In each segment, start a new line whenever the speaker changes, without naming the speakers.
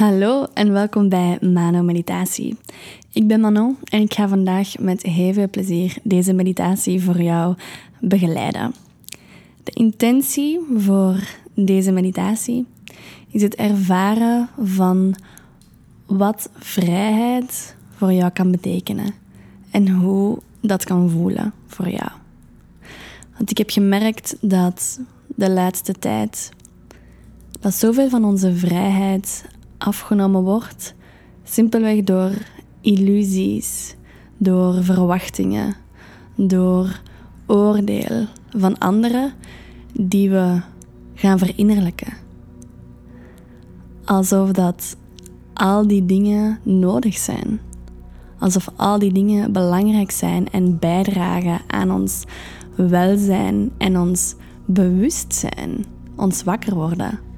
Hallo en welkom bij Mano Meditatie. Ik ben Manon en ik ga vandaag met heel veel plezier deze meditatie voor jou begeleiden. De intentie voor deze meditatie is het ervaren van wat vrijheid voor jou kan betekenen en hoe dat kan voelen voor jou. Want ik heb gemerkt dat de laatste tijd dat zoveel van onze vrijheid afgenomen wordt, simpelweg door illusies, door verwachtingen, door oordeel van anderen die we gaan verinnerlijken. Alsof dat al die dingen nodig zijn. Alsof al die dingen belangrijk zijn en bijdragen aan ons welzijn en ons bewustzijn, ons wakker worden.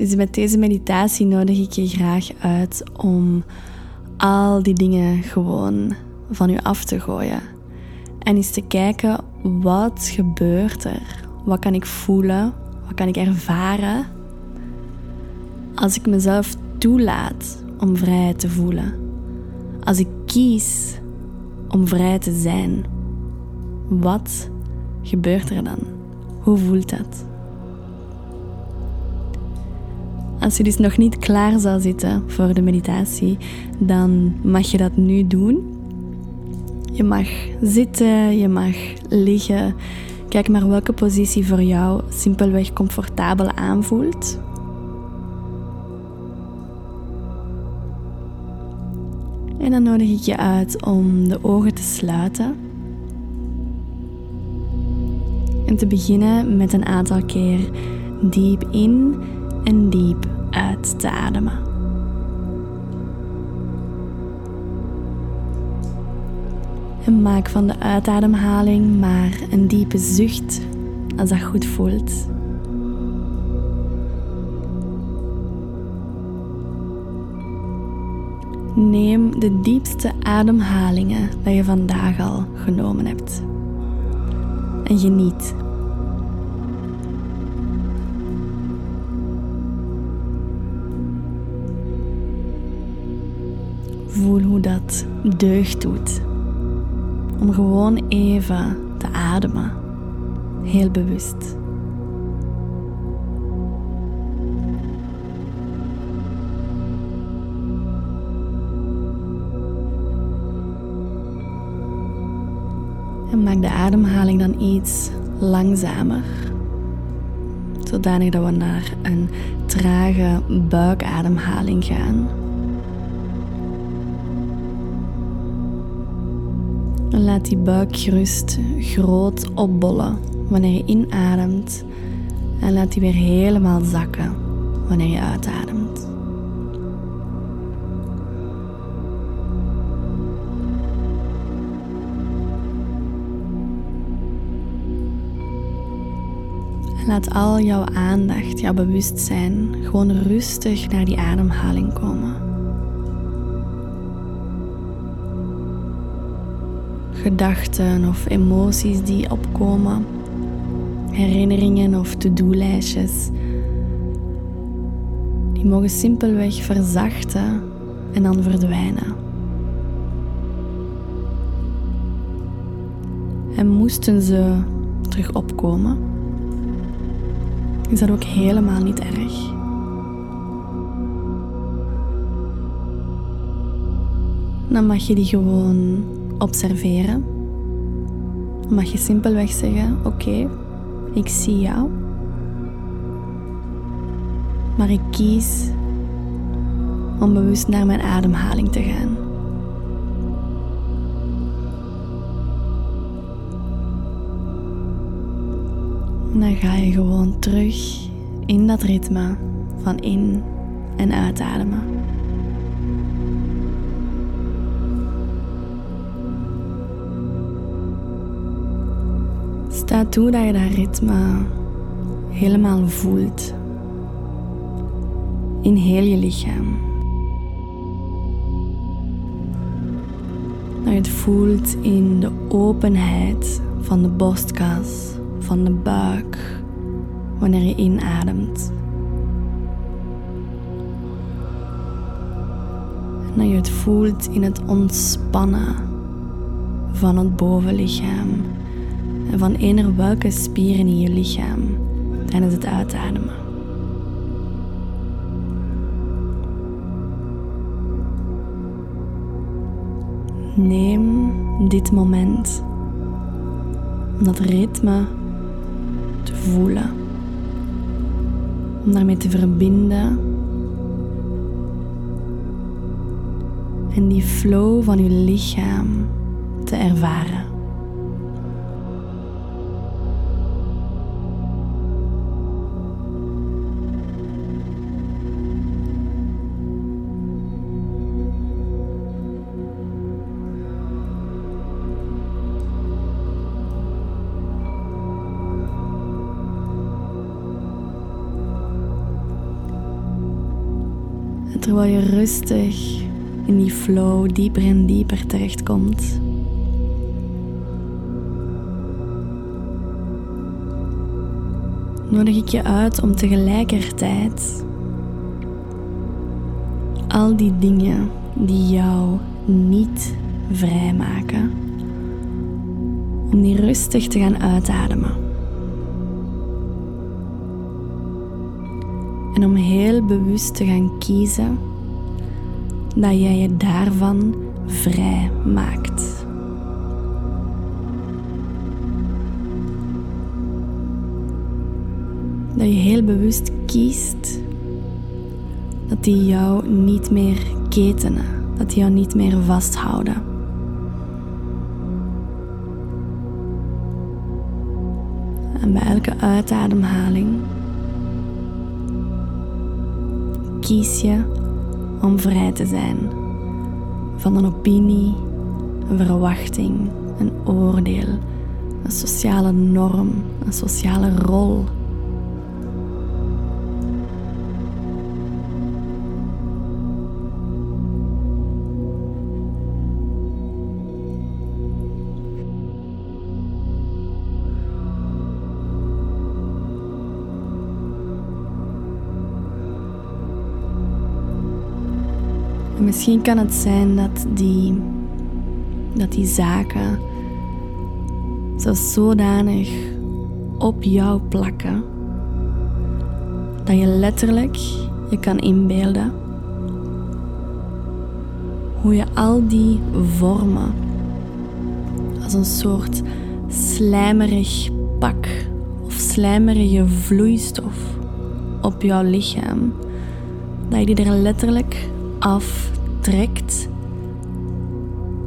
Dus met deze meditatie nodig ik je graag uit om al die dingen gewoon van je af te gooien. En eens te kijken, wat gebeurt er? Wat kan ik voelen? Wat kan ik ervaren? Als ik mezelf toelaat om vrijheid te voelen. Als ik kies om vrij te zijn. Wat gebeurt er dan? Hoe voelt dat? Als je dus nog niet klaar zou zitten voor de meditatie, dan mag je dat nu doen. Je mag zitten, je mag liggen. Kijk maar welke positie voor jou simpelweg comfortabel aanvoelt. En dan nodig ik je uit om de ogen te sluiten. En te beginnen met een aantal keer diep in en diep uit te ademen. En maak van de uitademhaling maar een diepe zucht als dat goed voelt. Neem de diepste ademhalingen dat je vandaag al genomen hebt. En geniet hoe dat deugd doet. Om gewoon even te ademen. Heel bewust. En maak de ademhaling dan iets langzamer. Zodanig dat we naar een trage buikademhaling gaan. Laat die buik gerust groot opbollen wanneer je inademt. En laat die weer helemaal zakken wanneer je uitademt. En laat al jouw aandacht, jouw bewustzijn gewoon rustig naar die ademhaling komen. Gedachten of emoties die opkomen, herinneringen of to-do-lijstjes. Die mogen simpelweg verzachten en dan verdwijnen. En moesten ze terug opkomen, is dat ook helemaal niet erg. Dan mag je die gewoon observeren, mag je simpelweg zeggen: Oké, ik zie jou, maar ik kies om bewust naar mijn ademhaling te gaan. En dan ga je gewoon terug in dat ritme van in- en uitademen. Sta toe dat je dat ritme helemaal voelt. In heel je lichaam. Dat je het voelt in de openheid van de borstkas, van de buik, wanneer je inademt. En dat je het voelt in het ontspannen van het bovenlichaam van eender welke spieren in je lichaam tijdens het uitademen. Neem dit moment om dat ritme te voelen, om daarmee te verbinden en die flow van je lichaam te ervaren. Terwijl je rustig in die flow dieper en dieper terechtkomt. Nodig ik je uit om tegelijkertijd al die dingen die jou niet vrijmaken, om die rustig te gaan uitademen. En om heel bewust te gaan kiezen dat jij je daarvan vrij maakt. Dat je heel bewust kiest dat die jou niet meer ketenen, dat die jou niet meer vasthouden. En bij elke uitademhaling kies je om vrij te zijn van een opinie, een verwachting, een oordeel, een sociale norm, een sociale rol misschien kan het zijn dat die, dat die zaken zo zodanig op jou plakken dat je letterlijk je kan inbeelden hoe je al die vormen als een soort slijmerig pak of slijmerige vloeistof op jouw lichaam, dat je die er letterlijk af trekt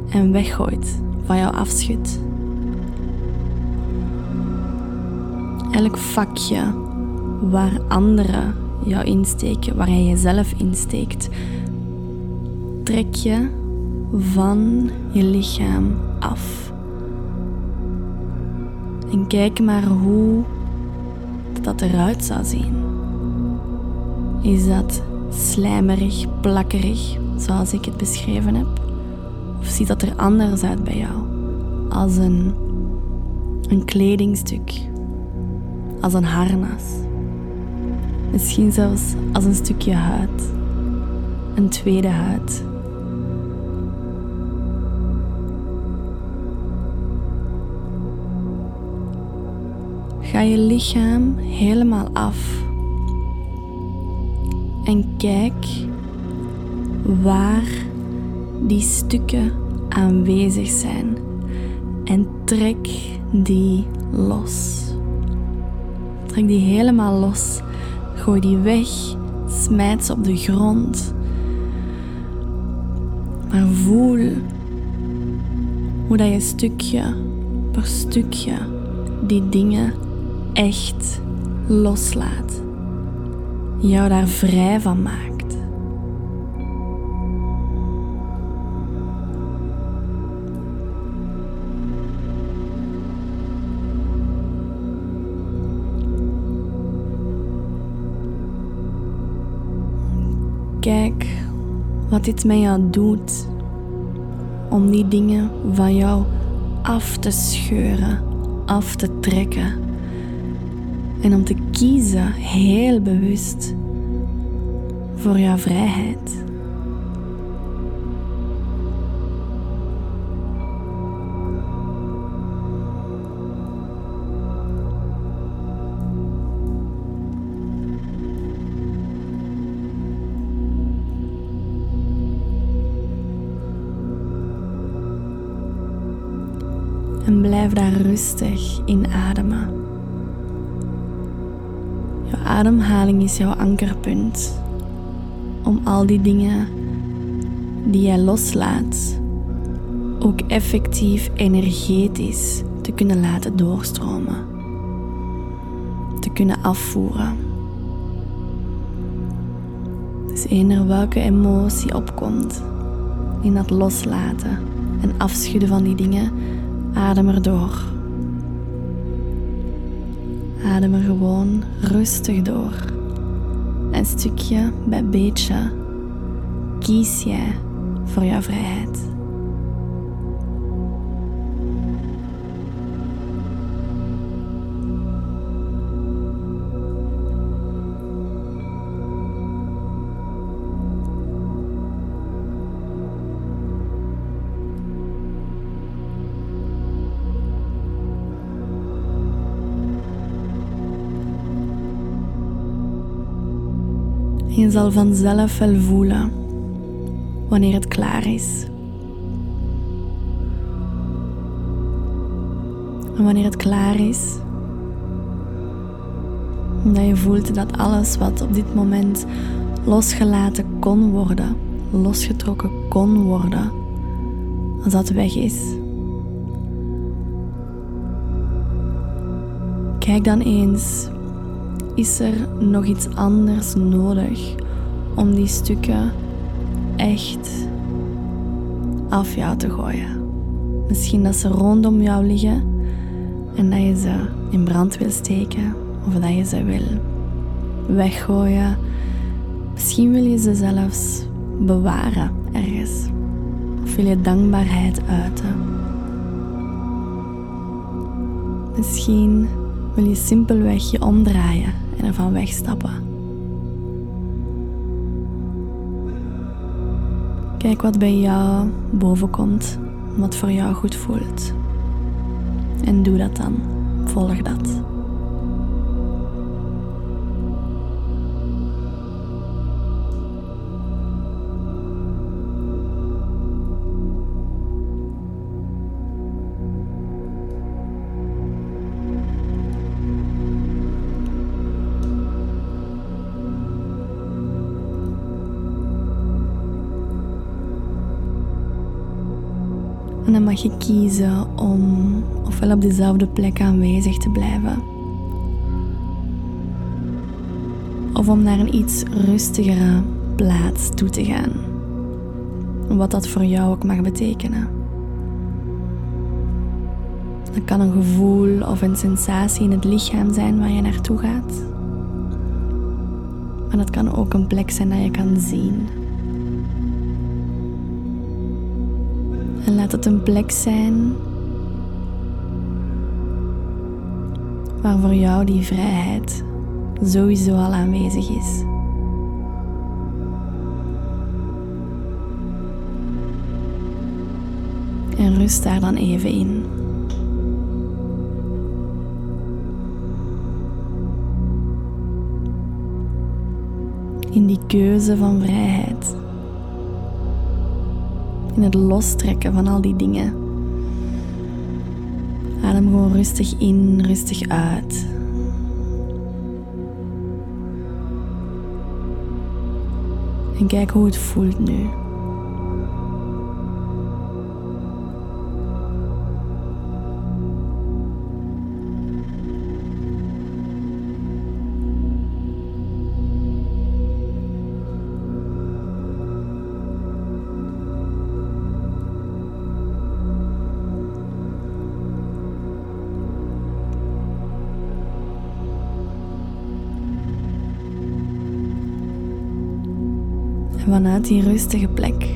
en weggooit, van jou afschudt. Elk vakje waar anderen jou insteken, waar jij jezelf insteekt, trek je van je lichaam af. En kijk maar hoe dat eruit zou zien. Is dat slijmerig, plakkerig, zoals ik het beschreven heb? Of ziet dat er anders uit bij jou? Als een, een kledingstuk, als een harnas, misschien zelfs als een stukje huid, een tweede huid. Ga je lichaam helemaal af en kijk waar die stukken aanwezig zijn en trek die los. Trek die helemaal los. Gooi die weg. Smijt ze op de grond. Maar voel hoe dat je stukje per stukje die dingen echt loslaat. Jou daar vrij van maakt. Kijk wat dit met jou doet om die dingen van jou af te scheuren, af te trekken. En om te kiezen heel bewust voor jouw vrijheid. Blijf daar rustig in ademen. Jouw ademhaling is jouw ankerpunt om al die dingen die jij loslaat ook effectief energetisch te kunnen laten doorstromen, te kunnen afvoeren. Dus eender welke emotie opkomt in dat loslaten en afschudden van die dingen, adem erdoor. Adem er gewoon rustig door. En stukje bij beetje kies jij voor jouw vrijheid. Je zal vanzelf wel voelen wanneer het klaar is. En wanneer het klaar is, dat je voelt dat alles wat op dit moment losgelaten kon worden, losgetrokken kon worden, als dat weg is. Kijk dan eens is er nog iets anders nodig om die stukken echt af jou te gooien? Misschien dat ze rondom jou liggen en dat je ze in brand wil steken of dat je ze wil weggooien. Misschien wil je ze zelfs bewaren ergens. Of wil je dankbaarheid uiten. Misschien wil je simpelweg je omdraaien en ervan wegstappen. Kijk wat bij jou bovenkomt, wat voor jou goed voelt. En doe dat dan. Volg dat. Mag je kiezen om ofwel op dezelfde plek aanwezig te blijven. Of om naar een iets rustigere plaats toe te gaan. Wat dat voor jou ook mag betekenen. Dat kan een gevoel of een sensatie in het lichaam zijn waar je naartoe gaat. Maar dat kan ook een plek zijn dat je kan zien. En laat het een plek zijn waar voor jou die vrijheid sowieso al aanwezig is. En rust daar dan even in. In die keuze van vrijheid in het lostrekken van al die dingen. Adem gewoon rustig in, rustig uit. En kijk hoe het voelt nu. Die rustige plek.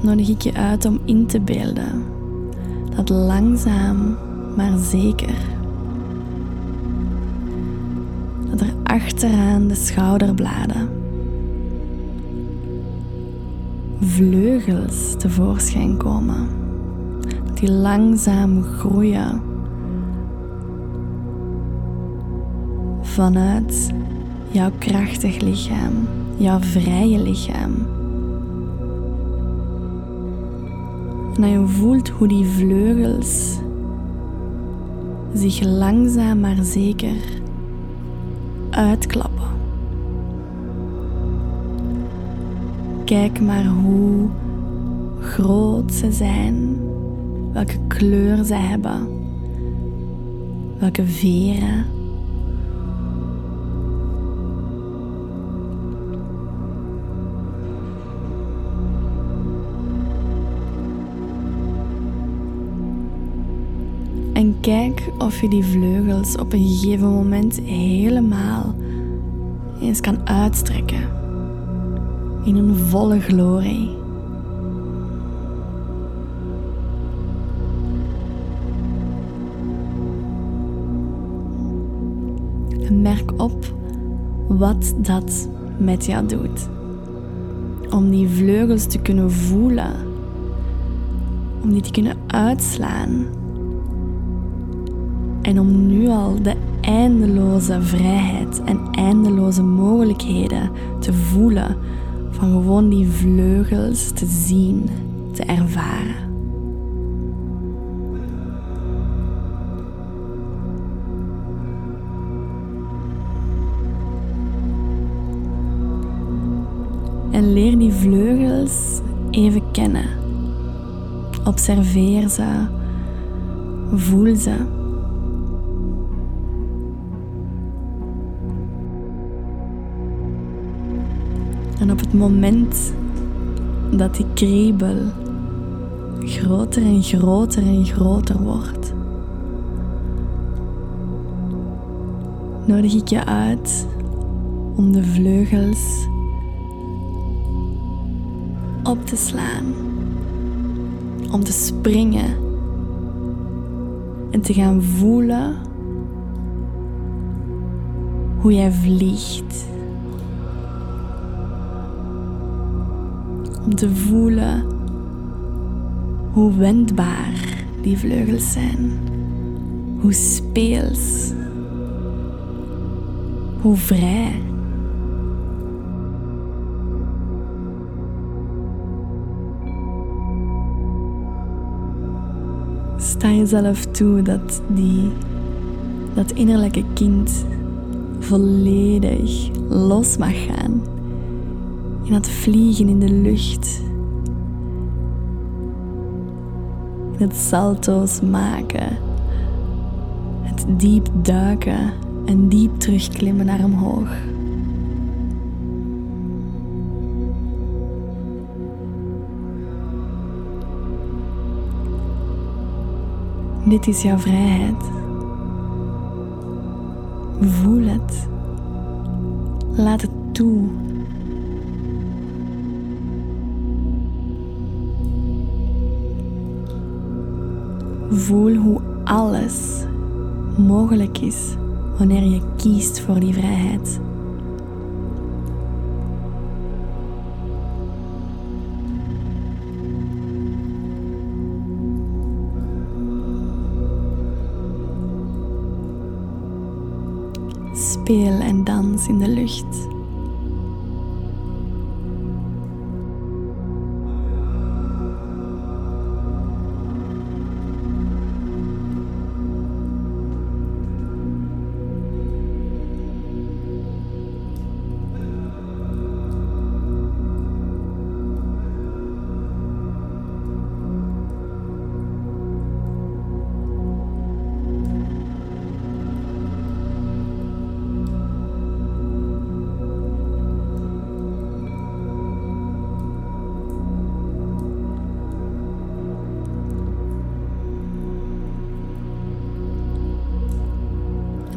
Nodig ik je uit om in te beelden dat langzaam maar zeker dat er achteraan de schouderbladen vleugels tevoorschijn komen, die langzaam groeien vanuit jouw krachtig lichaam, jouw vrije lichaam. En je voelt hoe die vleugels zich langzaam maar zeker uitklappen. Kijk maar hoe groot ze zijn, welke kleur ze hebben, welke veren. Kijk of je die vleugels op een gegeven moment helemaal eens kan uitstrekken in een volle glorie. Merk op wat dat met jou doet. Om die vleugels te kunnen voelen, om die te kunnen uitslaan en om nu al de eindeloze vrijheid en eindeloze mogelijkheden te voelen van gewoon die vleugels te zien, te ervaren. En leer die vleugels even kennen. Observeer ze, voel ze. En op het moment dat die kriebel groter en groter en groter wordt, nodig ik je uit om de vleugels op te slaan, om te springen en te gaan voelen hoe jij vliegt. Om te voelen hoe wendbaar die vleugels zijn, hoe speels, hoe vrij. Sta jezelf toe dat die, dat innerlijke kind volledig los mag gaan in het vliegen in de lucht. Het salto's maken. Het diep duiken en diep terugklimmen naar omhoog. Dit is jouw vrijheid. Voel het. Laat het toe Voel hoe alles mogelijk is wanneer je kiest voor die vrijheid. Speel en dans in de lucht.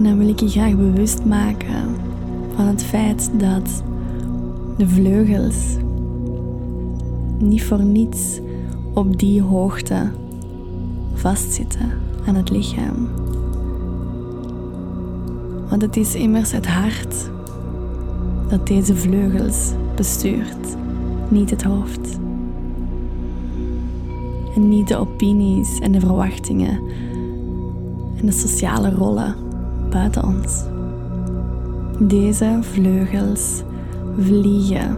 Dan wil ik je graag bewust maken van het feit dat de vleugels niet voor niets op die hoogte vastzitten aan het lichaam. Want het is immers het hart dat deze vleugels bestuurt, niet het hoofd. En niet de opinies en de verwachtingen en de sociale rollen buiten ons. Deze vleugels vliegen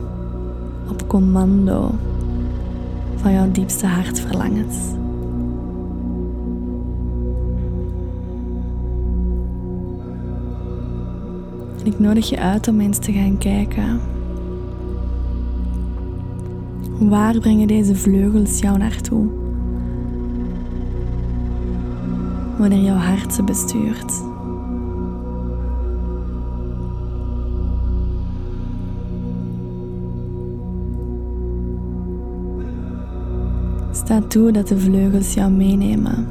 op commando van jouw diepste hartverlangens. En ik nodig je uit om eens te gaan kijken. Waar brengen deze vleugels jou naartoe? Wanneer jouw hart ze bestuurt. Sta toe dat de vleugels jou meenemen.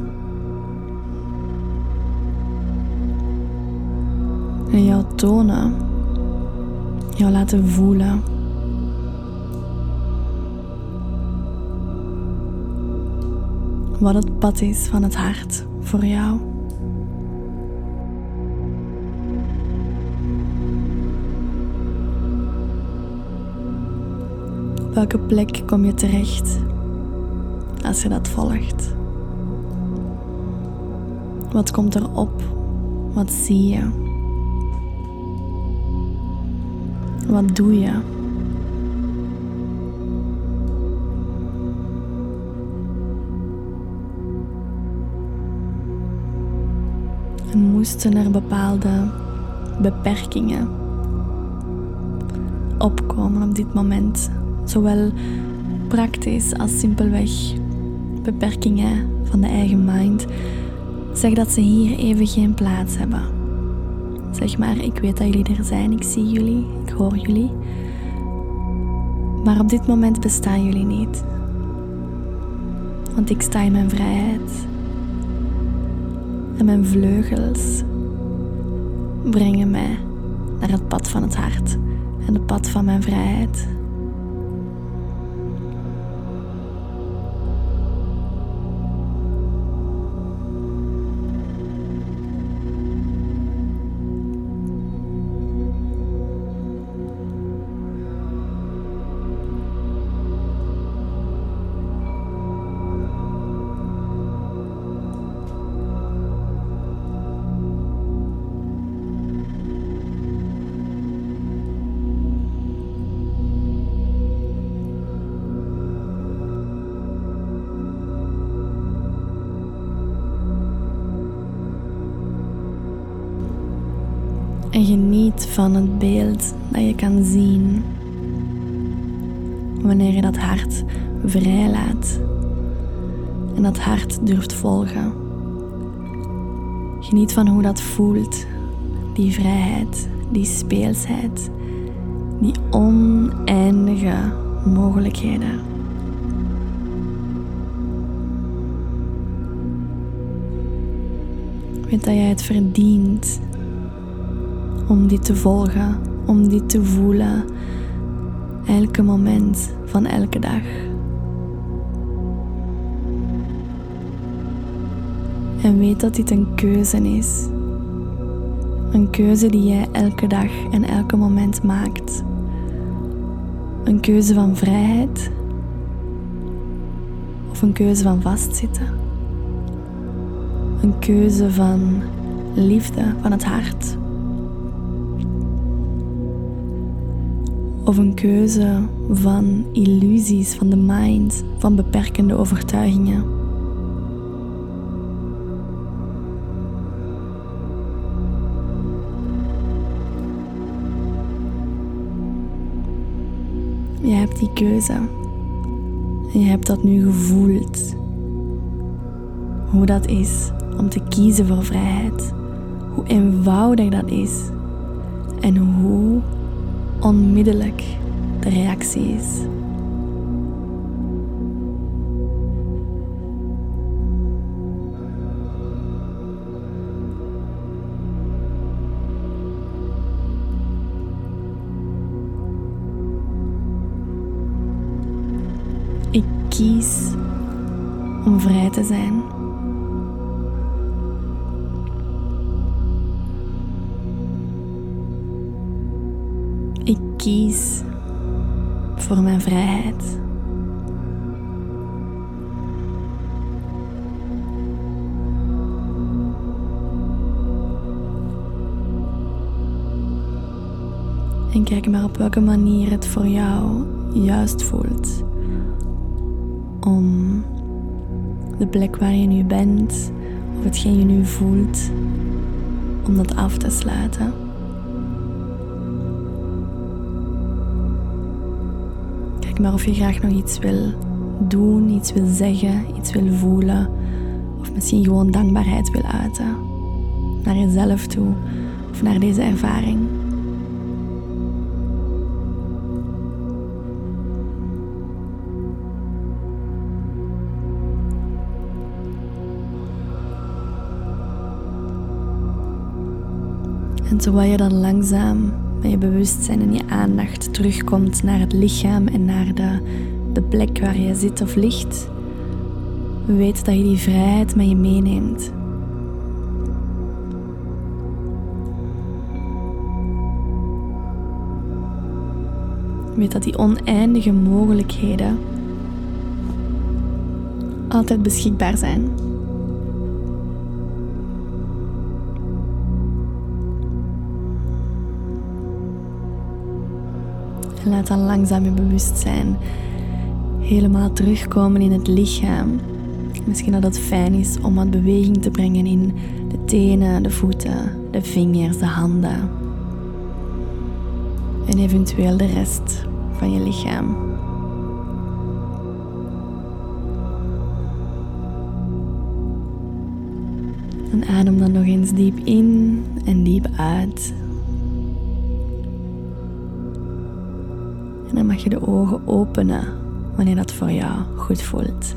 En jou tonen, jou laten voelen. Wat het pad is van het hart voor jou. Op welke plek kom je terecht als je dat volgt? Wat komt er op? Wat zie je? Wat doe je? En moesten er bepaalde beperkingen opkomen op dit moment, zowel praktisch als simpelweg beperkingen van de eigen mind, zeg dat ze hier even geen plaats hebben. Zeg maar, ik weet dat jullie er zijn, ik zie jullie, ik hoor jullie. Maar op dit moment bestaan jullie niet. Want ik sta in mijn vrijheid. En mijn vleugels brengen mij naar het pad van het hart en het pad van mijn vrijheid. Van het beeld dat je kan zien wanneer je dat hart vrijlaat en dat hart durft volgen. Geniet van hoe dat voelt, die vrijheid, die speelsheid, die oneindige mogelijkheden. Weet dat jij het verdient om dit te volgen, om dit te voelen, elke moment van elke dag. En weet dat dit een keuze is. Een keuze die jij elke dag en elke moment maakt. Een keuze van vrijheid of een keuze van vastzitten. Een keuze van liefde van het hart of een keuze van illusies van de mind, van beperkende overtuigingen. Je hebt die keuze en je hebt dat nu gevoeld. Hoe dat is om te kiezen voor vrijheid. Hoe eenvoudig dat is. En hoe onmiddellijk de reactie. Ik kies om vrij te zijn. Kies voor mijn vrijheid. En kijk maar op welke manier het voor jou juist voelt. om de plek waar je nu bent of hetgeen je nu voelt, om dat af te sluiten. Maar of je graag nog iets wil doen, iets wil zeggen, iets wil voelen. Of misschien gewoon dankbaarheid wil uiten. Naar jezelf toe of naar deze ervaring. En terwijl je dan langzaam met je bewustzijn en je aandacht terugkomt naar het lichaam en naar de, de plek waar je zit of ligt, weet dat je die vrijheid met je meeneemt. Weet dat die oneindige mogelijkheden altijd beschikbaar zijn. En laat dan langzaam je bewustzijn helemaal terugkomen in het lichaam. Misschien dat het fijn is om wat beweging te brengen in de tenen, de voeten, de vingers, de handen. En eventueel de rest van je lichaam. En adem dan nog eens diep in en diep uit. En dan mag je de ogen openen wanneer dat voor jou goed voelt.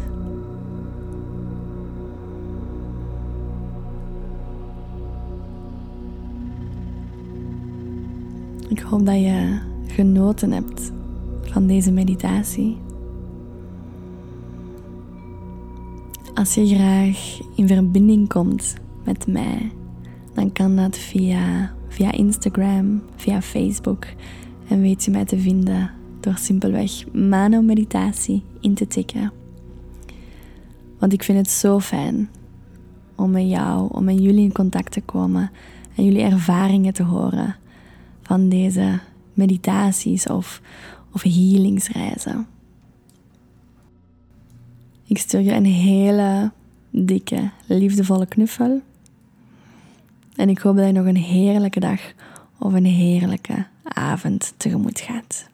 Ik hoop dat je genoten hebt van deze meditatie. Als je graag in verbinding komt met mij, dan kan dat via, via Instagram, via Facebook en weet je mij te vinden door simpelweg Mano Meditatie in te tikken. Want ik vind het zo fijn om met jou, om met jullie in contact te komen en jullie ervaringen te horen van deze meditaties of, of healingsreizen. Ik stuur je een hele dikke, liefdevolle knuffel. En ik hoop dat je nog een heerlijke dag of een heerlijke avond tegemoet gaat.